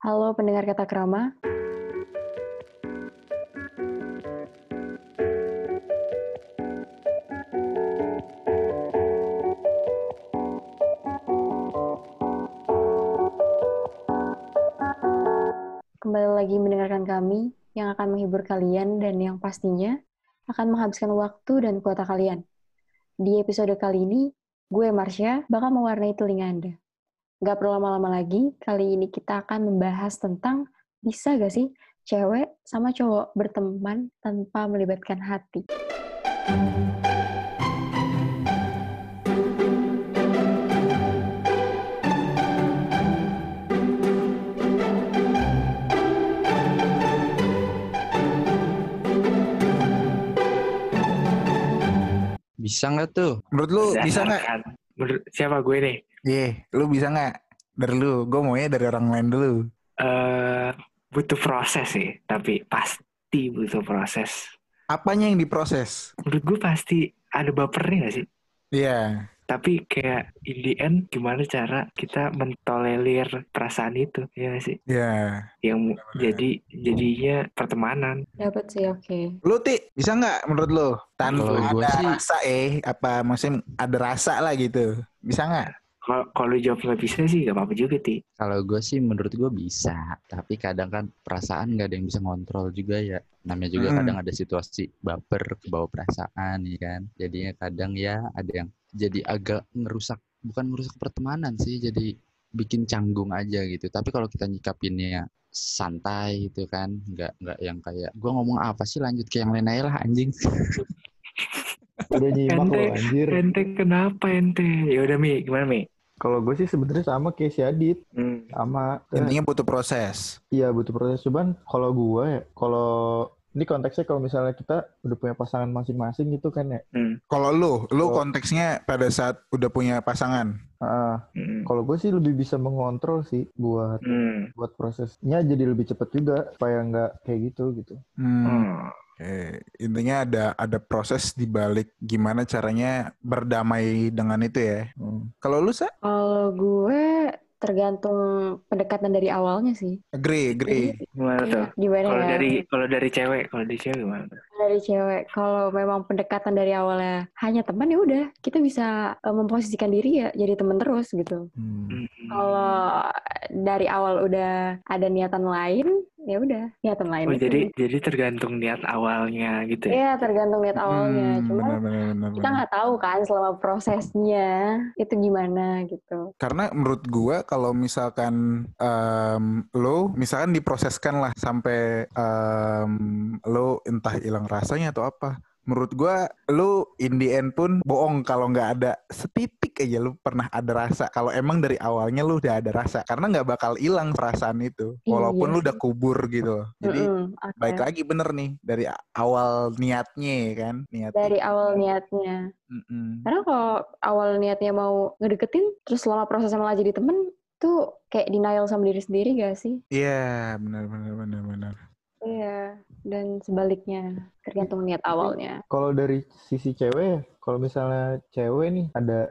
Halo pendengar kata krama. Kembali lagi mendengarkan kami yang akan menghibur kalian dan yang pastinya akan menghabiskan waktu dan kuota kalian. Di episode kali ini, gue Marsha bakal mewarnai telinga Anda. Gak perlu lama-lama lagi, kali ini kita akan membahas tentang bisa gak sih cewek sama cowok berteman tanpa melibatkan hati. Bisa nggak tuh? Menurut lu bisa nggak? Berdasarkan- Menurut siapa gue nih? Iya, lu bisa nggak? Dari lu, gue maunya dari orang lain dulu. eh butuh proses sih, tapi pasti butuh proses. Apanya yang diproses? Menurut gue pasti ada bapernya gak sih? Iya, Tapi kayak in the end gimana cara kita mentolerir perasaan itu, ya gak sih? iya. Yang jadi jadinya pertemanan. Dapat sih, oke. Lu ti bisa nggak menurut lu? Tanpa ada sih- rasa eh, apa maksudnya ada rasa lah gitu. Bisa nggak? Kalau jawab nggak bisa sih gak apa-apa juga, Ti. Kalau gue sih menurut gue bisa, tapi kadang kan perasaan nggak ada yang bisa ngontrol juga ya. Namanya juga Mm. kadang ada situasi baper ke bawah perasaan ya kan. Jadinya kadang ya ada yang jadi agak ngerusak, bukan ngerusak pertemanan sih, jadi bikin canggung aja gitu. Tapi kalau kita nyikapinnya santai gitu kan, nggak nggak yang kayak gue ngomong apa sih lanjut ke yang lain aja lah anjing. Udah nyimak Ente, loh anjir. ente kenapa ente? Ya udah Mi, gimana Mi? Kalau gue sih sebenarnya sama kayak si Adit. Hmm. Sama. Intinya butuh proses. Iya butuh proses. Cuman kalau gue ya, kalau ini konteksnya kalau misalnya kita udah punya pasangan masing-masing gitu kan ya. Hmm. Kalau lu, lu konteksnya pada saat udah punya pasangan. Ah, Hmm. kalau gue sih lebih bisa mengontrol sih buat Hmm. buat prosesnya jadi lebih cepet juga supaya nggak kayak gitu gitu. Hmm. Hmm. Oke, intinya ada ada proses di balik gimana caranya berdamai dengan itu ya. Hmm. Kalau lu sa? Kalau gue tergantung pendekatan dari awalnya sih. Agree, agree. Gimana tuh? Gimana Kalau ya? dari kalau dari cewek, kalau dari cewek gimana dari cewek kalau memang pendekatan dari awalnya hanya teman ya udah kita bisa eh, memposisikan diri ya jadi teman terus gitu Hmm. Hmm. kalau dari awal udah ada niatan lain ya udah niatan lain Oh jadi jadi tergantung niat awalnya gitu ya? ya tergantung niat awalnya Hmm, cuma benar, benar, benar, kita nggak tahu kan selama prosesnya itu gimana gitu Karena menurut gua kalau misalkan em, lo misalkan diproseskan lah sampai em, lo entah hilang rasanya atau apa. Menurut gua lo in the end pun bohong kalau nggak ada setitik aja lo pernah ada rasa. Kalau emang dari awalnya lo udah ada rasa, karena nggak bakal hilang perasaan itu, Iya walaupun lo sih. udah kubur gitu. Jadi Mm-mm, oke. baik lagi bener nih dari awal niatnya ya kan, niat. dari awal niatnya Mm-mm. karena kalau awal niatnya mau ngedeketin terus selama prosesnya malah jadi temen tuh kayak denial sama diri sendiri gak sih Iya, benar benar benar benar. Iya, dan sebaliknya tergantung niat awalnya. Kalau dari sisi cewek ya, kalau misalnya cewek nih ada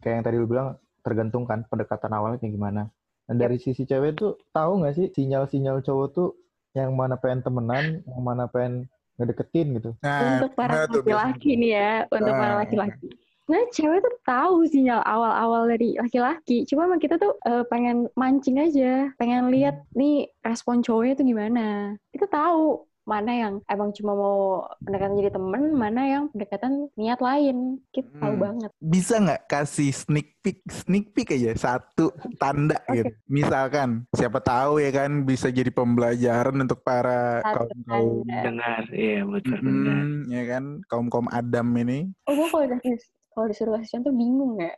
kayak yang tadi lu bilang tergantung kan pendekatan awalnya kayak gimana. Nah dari sisi cewek tuh tahu nggak sih sinyal-sinyal cowok tuh yang mana pengen temenan, yang mana pengen ngedeketin gitu. Nah, untuk para laki-laki nih ya, untuk para Ah. laki-laki. Nah, cewek tuh tahu sinyal awal-awal dari laki-laki. Cuma emang kita tuh eh, pengen mancing aja, pengen lihat nih respon cowoknya tuh gimana. Kita tahu mana yang emang cuma mau pendekatan jadi temen, mana yang pendekatan niat lain. Kita tahu Hmm. banget. bisa nggak kasih sneak peek sneak peek aja satu tanda gitu misalkan siapa tahu ya kan bisa jadi pembelajaran untuk para Satu kaum kaum tanda. Dengar, iya betul benar. ya kan kaum kaum Adam ini Oh, gue kalau dikasih kalau disuruh kasih contoh bingung ya.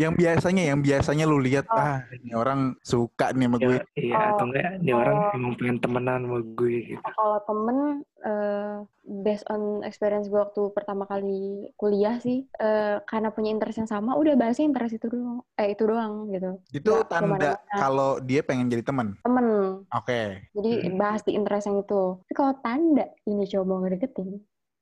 yang biasanya yang biasanya lu lihat Oh. ah ini orang suka nih sama gue Ya, iya Oh, atau enggak ini orang oh. emang pengen temenan sama gue gitu. Kalau temen, eh, based on experience gue waktu pertama kali kuliah sih, eh, karena punya interest yang sama, udah bahasnya interest itu doang, eh itu doang gitu. itu Nggak tanda kalau dia pengen jadi teman Temen, oke jadi Hmm. bahas di interest yang itu. Tapi kalau tanda ini coba ngedeketin,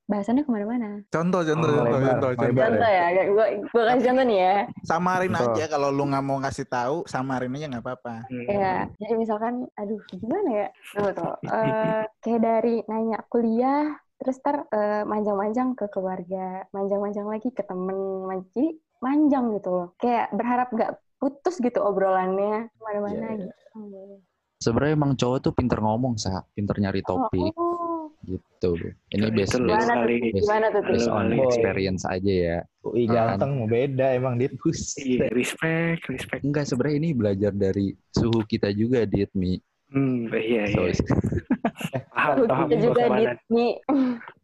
bahasannya ke mana-mana. Contoh, contoh, Oh, contoh, lebar, contoh, lebar. contoh. Contoh ya, gue gue kasih contoh nih ya. Samarin Contoh. aja kalau lu nggak mau ngasih tahu, samarin aja nggak apa-apa. Hmm. Ya, jadi misalkan, aduh gimana ya? Tuh, tuh. Eh, kayak dari nanya kuliah, terus ntar eh, manjang-manjang ke keluarga, manjang-manjang lagi ke temen, man- jadi manjang gitu loh. Kayak berharap nggak putus gitu obrolannya, ke mana-mana Iya, iya. gitu. Sebenarnya emang cowok tuh pinter ngomong, sa, pinter nyari topik Oh, gitu. Ini based lu based, gimana tuh? based, Gimana tuh? Based on Boy. experience aja ya. UI ganteng mau beda emang dit. Iya, respect, respect. Enggak sebenarnya ini belajar dari suhu kita juga, Dit Mi. Hmm, iya, iya. So, Paham, kita juga gua di, ke mana. nih.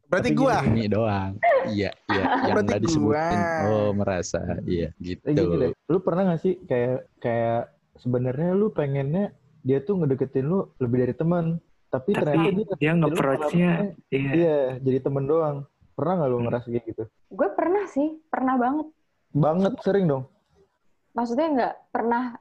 Berarti Tapi gua. Mi doang. Iya, iya. Yang Berarti disebutin. gua. Oh, merasa. Iya, Eh, gini gitu. deh, lu pernah gak sih kayak kayak sebenarnya lu pengennya dia tuh ngedeketin lu lebih dari teman, tapi, Tapi ternyata dia dia iya. iya jadi temen doang. Pernah gak lu Hmm. ngerasa kayak gitu? Gue pernah sih, pernah banget. Banget sering dong. Maksudnya nggak pernah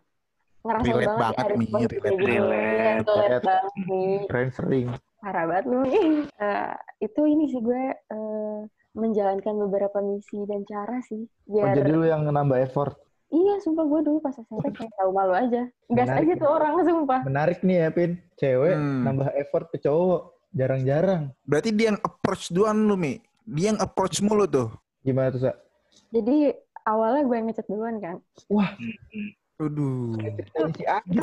ngerasa Relate banget, banget ada nih, situasi relate. Iya, relate banget nih. Keren sering. Parah banget lu nih. Eh, itu ini sih gue eh, menjalankan beberapa misi dan cara sih. Oh, Biar jadi lu yang nambah effort. Iya, sumpah gue dulu pas SMP kayak tahu malu aja. Gas Menarik aja ya. tuh orang, sumpah. Menarik nih ya Pin, cewek Hmm. nambah effort ke cowok jarang-jarang. Berarti dia yang approach duluan lu, Mi. Dia yang approach mulu tuh. Gimana tuh Sa? Jadi awalnya gue yang ngechat duluan kan. Aduh. Adit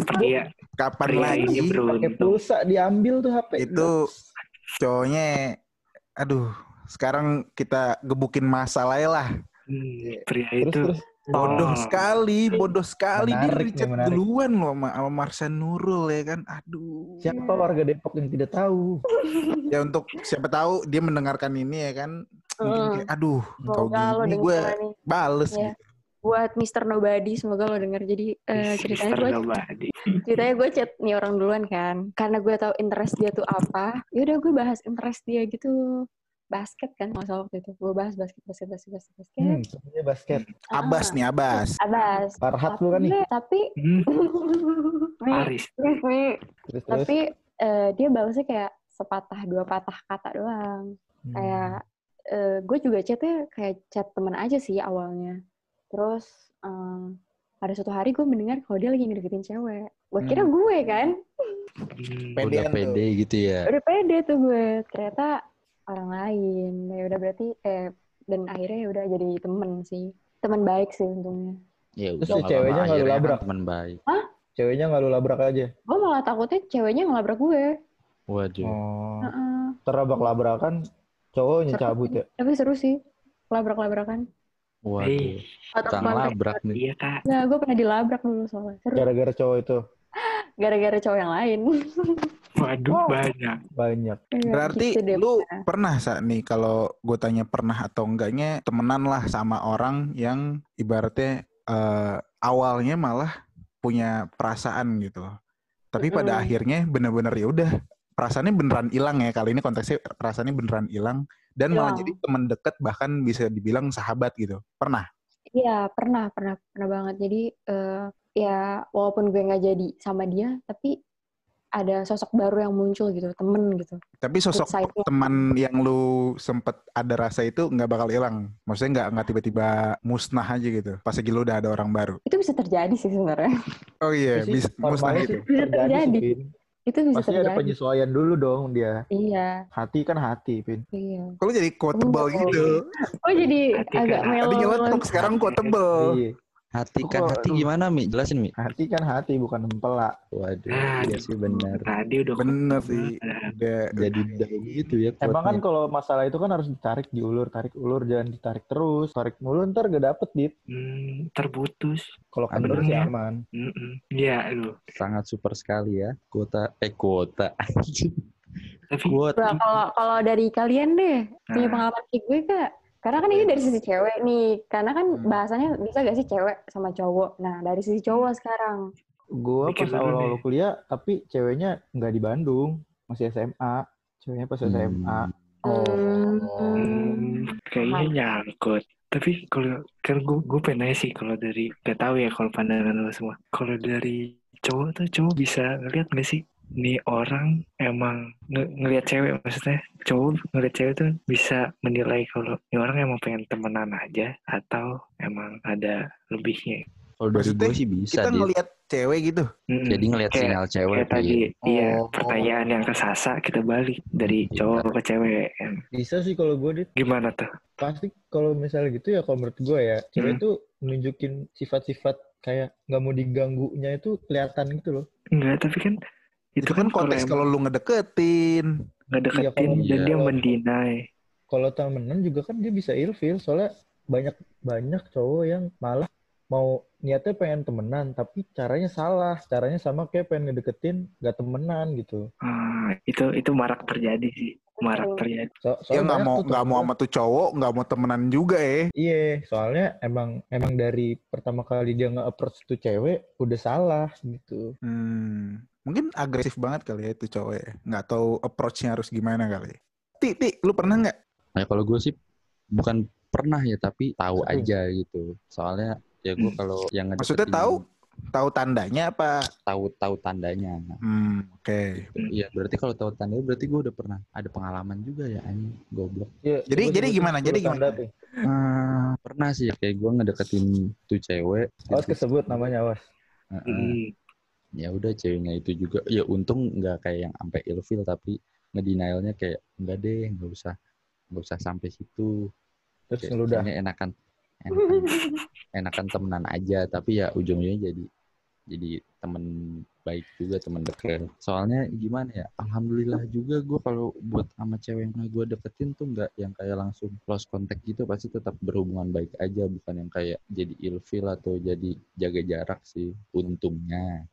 bro. Iya, Kapan pria lagi pakai pulsa diambil tuh HP. itu cowoknya aduh, sekarang kita gebukin masalah ya lah. Hmm, pria terus itu terus Bodoh Oh. sekali, bodoh sekali dia Menarik menarik. duluan loh sama, sama Marsan Nurul ya kan. Aduh. siapa warga Depok yang tidak tahu? Ya untuk siapa tahu dia mendengarkan ini ya kan. Mungkin Hmm. kayak, aduh, kau gini gue bales Iya. gitu. Buat Mr. Nobody, semoga lo denger. Jadi eh, ceritanya gue ceritanya gue chat nih orang duluan kan karena gue tahu interest dia tuh apa yaudah gue bahas interest dia gitu basket kan masalah waktu itu gue bahas basket basket basket basket basket Hmm, sebenarnya basket. Abas nih, Abas. abas Farhat lu kan nih. tapi Hmm, Mi. Terus tapi eh, dia balasnya kayak sepatah dua patah kata doang Hmm. kayak eh, gue juga chatnya kayak chat temen aja sih awalnya terus em, ada suatu hari gue mendengar kalau dia lagi ngedeketin cewek gue kira Hmm. gue kan Hmm, Pede. Udah Pedean tuh. pede gitu ya. udah pede tuh gue ternyata orang lain ya udah berarti eh dan akhirnya ya udah jadi temen sih teman baik sih untungnya Ya Terus udah si ceweknya nggak lu kan labrak? teman baik. Ceweknya nggak lu labrak aja. gue malah takutnya ceweknya ngelabrak gue Waduh. Oh. Heeh. Terabrak-labrakan cowoknya Seru cabut ya. tapi seru sih labrak-labrakan Waduh. otak Tukang kontek labrak nih. Iya kak. Nggak, gue pernah dilabrak dulu soalnya seru Gara-gara cowok itu gara-gara cowok yang lain Waduh Oh. banyak. banyak. Iya, Berarti gitu deh. lu pernah saat nih kalau gue tanya pernah atau enggaknya temenan lah sama orang yang ibaratnya eh, awalnya malah punya perasaan gitu. Tapi pada akhirnya bener-bener ya udah perasaannya beneran hilang ya kali ini konteksnya perasaannya beneran hilang dan malah Hilang. jadi teman dekat bahkan bisa dibilang sahabat gitu. Pernah? Iya pernah pernah pernah banget jadi eh, ya walaupun gue nggak jadi sama dia tapi ada sosok baru yang muncul gitu temen gitu Tapi sosok teman yang lu sempet ada rasa itu nggak bakal hilang. Maksudnya nggak nggak tiba-tiba musnah aja gitu. Pas lagi lu udah ada orang baru. itu bisa terjadi sih sebenarnya Oh iya, Itu sih bisa musnah gitu. sih Bisa terjadi sih, itu bisa Pasti ada terjadi penyesuaian dulu dong dia. iya Hati kan hati, Pin. iya Kalau jadi quotable gitu. oh jadi Hati agak kan. melo Tadi nyeletuk sekarang quotable. Iya. Hati kan hati gimana Mi? Jelasin Mi. Hati kan hati bukan empelak. Waduh, Nah, iya sih benar. Tadi udah Bener sih. Udah Jadi down gitu ya. Emang kan kalau masalah itu kan harus ditarik diulur, tarik ulur, jangan ditarik terus. Tarik mulu ntar gak dapet, Dit. hmm, terputus. Kalau kendor sih ya. aman. Iya, lu. sangat super sekali ya. Kuota eh kuota. Tapi Kuota. Kalau kalau dari kalian deh punya Nah. pengalaman kayak gue kak karena kan ini dari sisi cewek nih karena kan Hmm. bahasanya bisa gak sih cewek sama cowok nah dari sisi cowok sekarang Gue pas awal-awal kuliah, tapi ceweknya nggak di Bandung. Masih SMA. Ceweknya pas SMA. Hmm. hmm, kayaknya nyangkut. Tapi kalau kan gue gue pengen nanya sih kalau dari gak tahu ya kalau pandangan lo semua. Kalau dari cowok tuh cowok bisa ngeliat gak sih nih orang emang nge- ngelihat cewek maksudnya cowok ngelihat cewek tuh bisa menilai kalau nih orang emang pengen temenan aja atau emang ada lebihnya. Kalau dari gue sih bisa Kita ngelihat cewek gitu. Mm-mm. Jadi ngelihat sinyal cewek Kayak tadi, Dit. iya Oh. pertanyaan yang kesasa kita balik dari Iya. cowok ke cewek. Bisa sih kalau gue dit. Gimana tuh? Pasti kalau misalnya gitu ya kalau menurut gue ya, cewek Hmm. tuh nunjukin sifat-sifat kayak nggak mau diganggunya itu kelihatan gitu loh. Enggak, tapi kan Itu kan konteks kalau lu ngedeketin. nggak deketin Iya, kalau- dan Iya. dia mendinai. Kalau temenan juga kan dia bisa ilfil soalnya banyak banyak cowok yang malah mau niatnya pengen temenan tapi caranya salah caranya sama kayak pengen ngedeketin gak temenan gitu Ah, itu itu marak terjadi sih, marak terjadi. so, soalnya nggak mau nggak mau sama tuh cowok, nggak mau temenan juga ya. Iya, soalnya emang emang dari pertama kali dia nge-approach tuh cewek udah salah gitu. Hmm, mungkin agresif banget kali ya itu cowok ya. Nggak tahu approach-nya harus gimana kali. Ti, ti, lu pernah nggak? Nah, kalau gue sih bukan pernah ya, tapi tahu aja gitu. Soalnya ya gue kalau yang Maksudnya ngedeketin- tahu? Tahu tandanya apa? tahu tahu tandanya. Hmm, oke. Iya, berarti kalau tahu tandanya berarti gue udah pernah ada pengalaman juga ya anjing goblok. Iya, Jadi- jadi gimana? 10 Jadi tanda gimana? tuh. Hmm, Pernah sih kayak gue ngedeketin tuh cewek. Awas kesebut namanya awas. Heeh. Hmm. Ya udah ceweknya itu juga. Ya untung nggak kayak yang sampai ilfil tapi ngedenialnya kayak enggak deh nggak usah nggak usah sampai situ. Terus Kayak kayaknya enakan enakan enakan temenan aja tapi ya ujung-ujungnya jadi jadi temen baik juga temen deket. Soalnya gimana ya alhamdulillah juga gue kalau buat sama cewek yang gue deketin tuh nggak yang kayak langsung close contact gitu pasti tetap berhubungan baik aja bukan yang kayak jadi ilfil atau jadi jaga jarak sih untungnya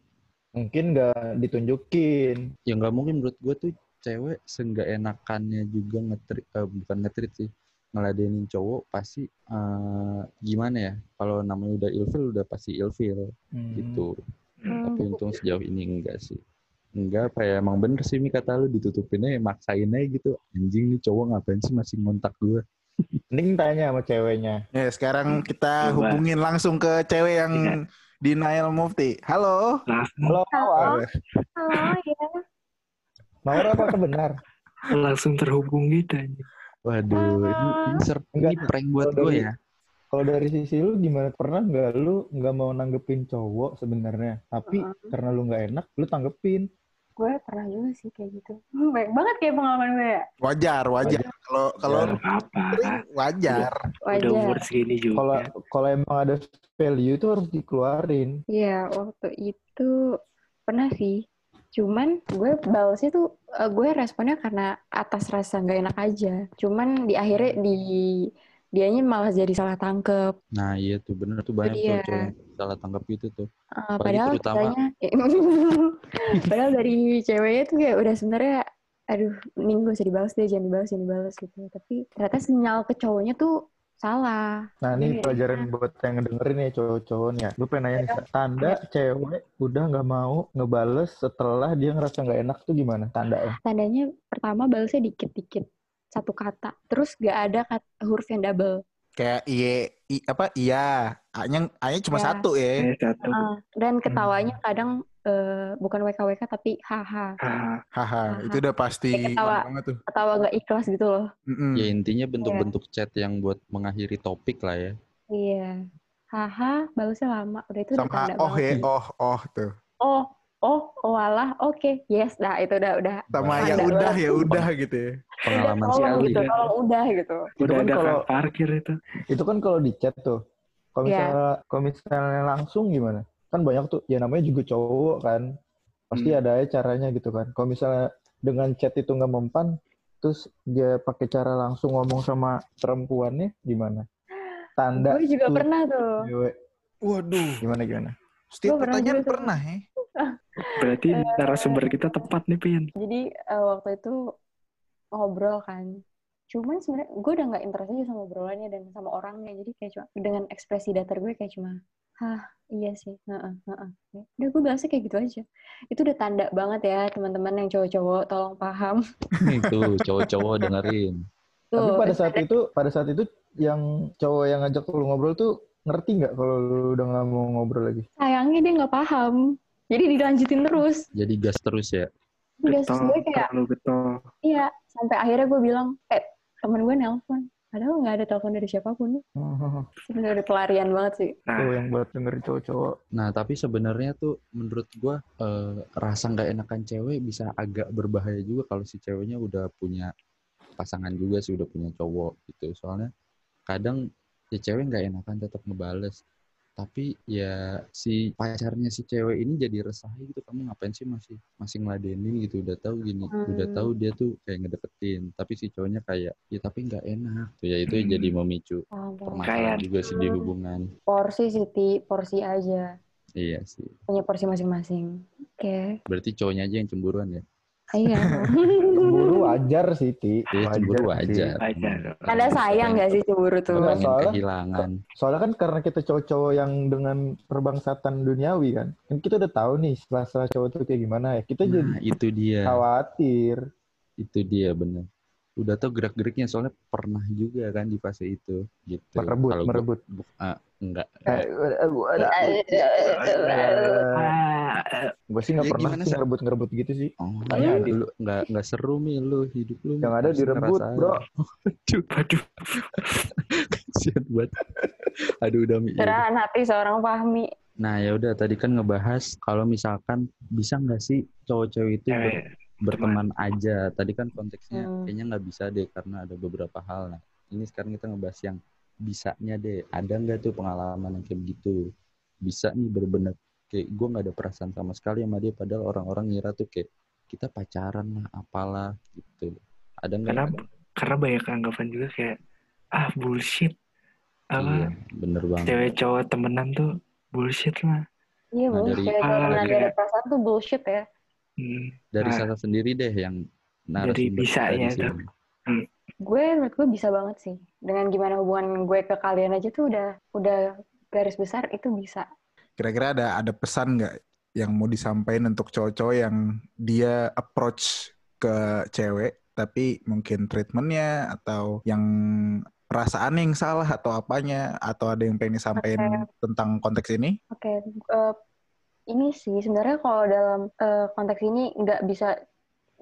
Mungkin nggak ditunjukin. ya nggak mungkin menurut gue tuh cewek seenggak enakannya juga ngetrit eh, bukan ngetrit sih ngeladenin cowok pasti eh, gimana ya kalau namanya udah ilfil udah pasti ilfil Hmm. gitu Hmm, tapi untung sejauh ini enggak sih enggak apa ya emang bener sih Mi kata lu ditutupinnya ya maksain aja gitu anjing nih cowok ngapain sih masih ngontak gue Mending tanya sama ceweknya. ya sekarang kita Coba. hubungin langsung ke cewek yang Iya. Denial mufti. Halo. Halo, Halo, halo ya. Mawar apa benar? langsung terhubung gitu aja. waduh ini ini, ser- ini prank buat Kalau gue dari- ya Kalau dari sisi lu gimana? Pernah nggak lu nggak mau nanggepin cowok sebenarnya, tapi Heeh. karena lu nggak enak, lu tanggepin. Gue pernah juga sih kayak gitu. Hmm, Baik banget kayak pengalaman gue ya. Wajar, wajar. Kalau kalau Wajar. Wajar. Udah Wajar. umur segini juga. Kalau kalau emang ada value itu harus dikeluarin. Iya, waktu itu pernah sih. Cuman gue balesnya tuh, eh, gue responnya karena atas rasa nggak enak aja. Cuman di akhirnya di dianya malah jadi salah tangkep. nah iya tuh bener tuh banyak tuh yang salah tanggap gitu tuh Eh, Apalagi padahal terutama- kitanya, padahal dari ceweknya tuh kayak udah sebenarnya, aduh, mending gak usah dibalas deh, jangan dibalas, jangan dibalas gitu. Tapi ternyata sinyal ke cowoknya tuh salah. Nah, ini Iya. pelajaran buat yang ngedengerin ya cowok-cowok nih ya. Lu pengen nanya nih, tanda cewek udah nggak mau ngebales setelah dia ngerasa nggak enak tuh gimana tandanya? Tandanya pertama balesnya dikit-dikit, satu kata. Terus gak ada kat- huruf yang double. Kayak iye, i, apa iya, A-nya A-nya cuma Ya. satu ya. Eh, satu. Ah, dan ketawanya kadang eh, bukan WKWK tapi haha. Ah, Haha, itu udah pasti ketawa. banget tuh. Ketawa gak ikhlas gitu loh. Mm-mm. ya intinya bentuk-bentuk chat yang buat mengakhiri topik lah ya Iya. Haha, balasnya lama. Udah itu udah Sama tanda oh banget. ya, oh, oh tuh. Oh, oh, oh alah, oke, yes, dah itu udah udah. Sama ya udah ya udah gitu ya. pengalaman sekali gitu, ya. tolong udah gitu. udah kan ada kalau- kan parkir itu. Itu kan kalau di chat tuh. Kalau Iya. misalnya kalau misalnya langsung gimana? Kan banyak tuh ya namanya juga cowok kan. Pasti Hmm. ada aja caranya gitu kan. Kalau misalnya dengan chat itu nggak mempan, terus dia pakai cara langsung ngomong sama perempuannya gimana? Tanda Gue juga tuh pernah tuh. cewek. Waduh, Gimana gimana? setiap pertanyaan pernah ya. Berarti narasumber kita tepat nih, Pin. Jadi eh, waktu itu ngobrol kan. Cuman sebenarnya gue udah nggak interest aja sama obrolannya dan sama orangnya. Jadi kayak cuma dengan ekspresi datar gue kayak cuma, hah iya sih, heeh, heeh. Ya Udah gue bahasnya kayak gitu aja. Itu udah tanda banget ya teman-teman yang cowok-cowok tolong paham. itu cowok-cowok dengerin Tuh, Tapi pada saat itu, pada saat itu yang cowok yang ngajak lu ngobrol tuh ngerti nggak kalau lu udah nggak mau ngobrol lagi? sayangnya dia nggak paham. Jadi dilanjutin terus. jadi gas terus ya Enggak, terus gue kayak, getol. iya. Sampai akhirnya gue bilang, eh, temen gue nelpon. Padahal nggak ada telepon dari siapa pun. Sebenarnya udah pelarian banget sih. Tuh Nah, yang buat denger cowok-cowok. Nah, tapi sebenarnya tuh menurut gua eh, rasa nggak enakan cewek bisa agak berbahaya juga kalau si ceweknya udah punya pasangan juga sih, udah punya cowok gitu. Soalnya kadang si cewek nggak enakan tetap ngebales. Tapi ya si pacarnya si cewek ini jadi resah gitu. Kamu ngapain sih masih masih ngeladenin gitu? Udah tahu gini, udah Hmm. tahu dia tuh kayak ngedeketin. Tapi si cowoknya kayak ya tapi nggak enak. Tuh ya itu Hmm. jadi memicu permasalahan juga sih di Hmm. hubungan. Porsi sih, Ti. Porsi aja. Iya sih. Punya porsi masing-masing. Oke. Berarti cowoknya aja yang cemburuan ya. Iya. Wajar sih, Ti. Iya, cemburu wajar. Wajar. Ada sayang gak sih cemburu tuh? Pengen soalnya- kehilangan. Soalnya kan karena kita cowok-cowok yang dengan perbangsatan duniawi kan. Kan kita udah tahu nih rasa cowok tuh kayak gimana ya. Kita jadi Nah, itu dia. khawatir. Itu dia bener. Udah tau gerak-geriknya soalnya pernah juga kan di fase itu gitu. Merebut, Kalau gua- merebut. bu- ah, enggak. Ah, eh, Gue sih nggak Ya, pernah sih Sa? ngerebut-ngerebut gitu sih. Oh, Tanya lu, nggak nggak seru mi lu hidup lu. Yang ada direbut, bro. Aduh, Waduh, kasihan banget. Aduh udah mi. Cerahan hati seorang Fahmi. Nah ya udah tadi kan ngebahas kalau misalkan bisa nggak sih cowok cewek itu. Berteman aja. Tadi kan konteksnya Hmm. kayaknya nggak bisa deh karena ada beberapa hal. Nah, ini sekarang kita ngebahas yang bisanya deh. Ada nggak tuh pengalaman yang kayak begitu? Bisa nih bener-bener kayak gue nggak ada perasaan sama sekali sama dia. Padahal orang-orang ngira tuh kayak kita pacaran lah, apalah gitu. Ada nggak? Karena karena banyak anggapan juga kayak ah bullshit. Iya, Apa bener banget. cewek cowok temenan tuh bullshit lah. Iya, Nah, bullshit. dari- Cewek cowok Ah, iya. ada perasaan tuh bullshit ya. Hmm. Dari Nah. Sasa sendiri deh yang narasumber Dari kita bisanya di sini. Gue menurut gue bisa banget sih. Dengan gimana hubungan gue ke kalian aja tuh udah udah garis besar itu bisa. Kira-kira ada ada pesan nggak yang mau disampaikan untuk cowok-cowok yang dia approach ke cewek tapi mungkin treatmentnya atau yang perasaan yang salah atau apanya atau ada yang pengen disampaikan tentang konteks ini? Oke, eh, ini sih sebenarnya kalau dalam eh, konteks ini nggak bisa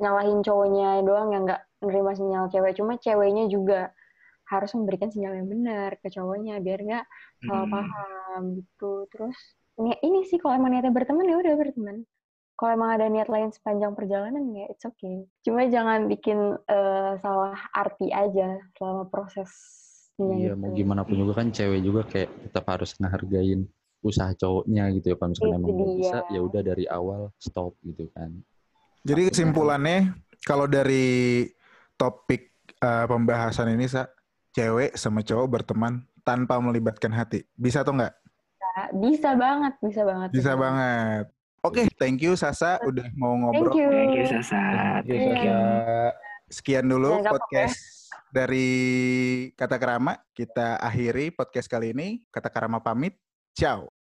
nyalahin cowoknya doang yang nggak nerima sinyal cewek, cuma ceweknya juga harus memberikan sinyal yang benar ke cowoknya biar nggak salah Hmm. paham gitu. Terus ini, ini sih kalau emang niatnya berteman ya udah berteman. Kalau emang ada niat lain sepanjang perjalanan ya it's okay. Cuma jangan bikin eh, salah arti aja selama prosesnya Iya, gitu. mau gimana pun juga kan cewek juga kayak tetap harus ngehargain usaha cowoknya gitu ya. Kalau misalnya Itu emang bisa, ya udah dari awal stop gitu kan. Jadi kesimpulannya kalau dari topik eh, pembahasan ini sa cewek sama cowok berteman tanpa melibatkan hati. Bisa atau enggak? Bisa banget, bisa banget. Bisa banget. Oke, thank you Sasa udah mau Thank ngobrol. you. Thank you Sasa. Iya, Iya. Sasa. Sekian dulu podcast dari Kata Kerama. Kita akhiri podcast kali ini. Kata Kerama pamit. Ciao.